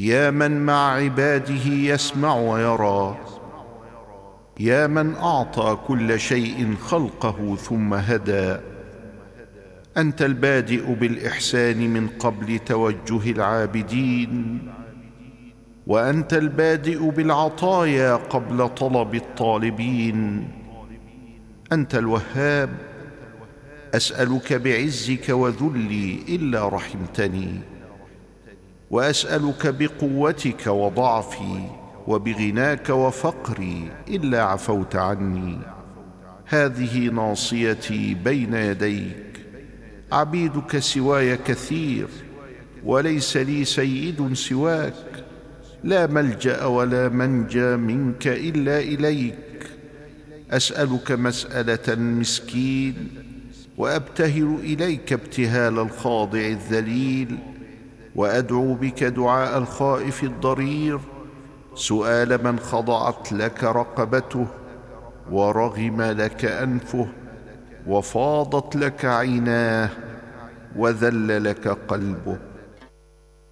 يا من مع عباده يسمع ويرى. يا من أعطى كل شيء خلقه ثم هدى. أنت البادئ بالإحسان من قبل توجه العابدين. وأنت البادئ بالعطايا قبل طلب الطالبين. أنت الوهاب. أسألك بعزك وذلي إلا رحمتني. وأسألك بقوتك وضعفي وبغناك وفقري إلا عفوت عني. هذه ناصيتي بين يديك. عبيدك سواي كثير وليس لي سيد سواك. لا ملجأ ولا منجى منك إلا إليك. أسألك مسألة المسكين وأبتهل إليك ابتهال الخاضع الذليل. وأدعو بك دعاء الخائف الضرير. سؤال من خضعت لك رقبته ورغم لك أنفه وفاضت لك عيناه وذل لك قلبه.